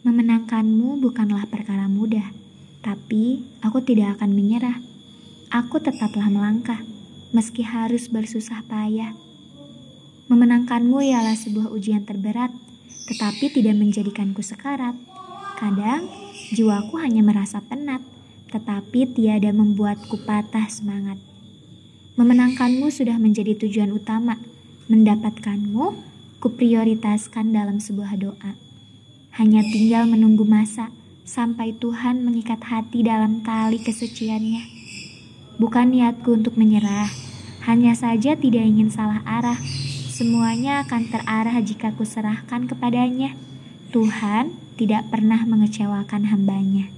Memenangkanmu bukanlah perkara mudah, tapi aku tidak akan menyerah. Aku tetaplah melangkah, meski harus bersusah payah. Memenangkanmu ialah sebuah ujian terberat, tetapi tidak menjadikanku sekarat. Kadang, jiwaku hanya merasa penat, tetapi tiada membuatku patah semangat. Memenangkanmu sudah menjadi tujuan utama. Mendapatkanmu, kuprioritaskan dalam sebuah doa. Hanya tinggal menunggu masa sampai Tuhan mengikat hati dalam tali kesuciannya. Bukan niatku untuk menyerah, hanya saja tidak ingin salah arah. Semuanya akan terarah jika kuserahkan kepadanya. Tuhan tidak pernah mengecewakan hambanya.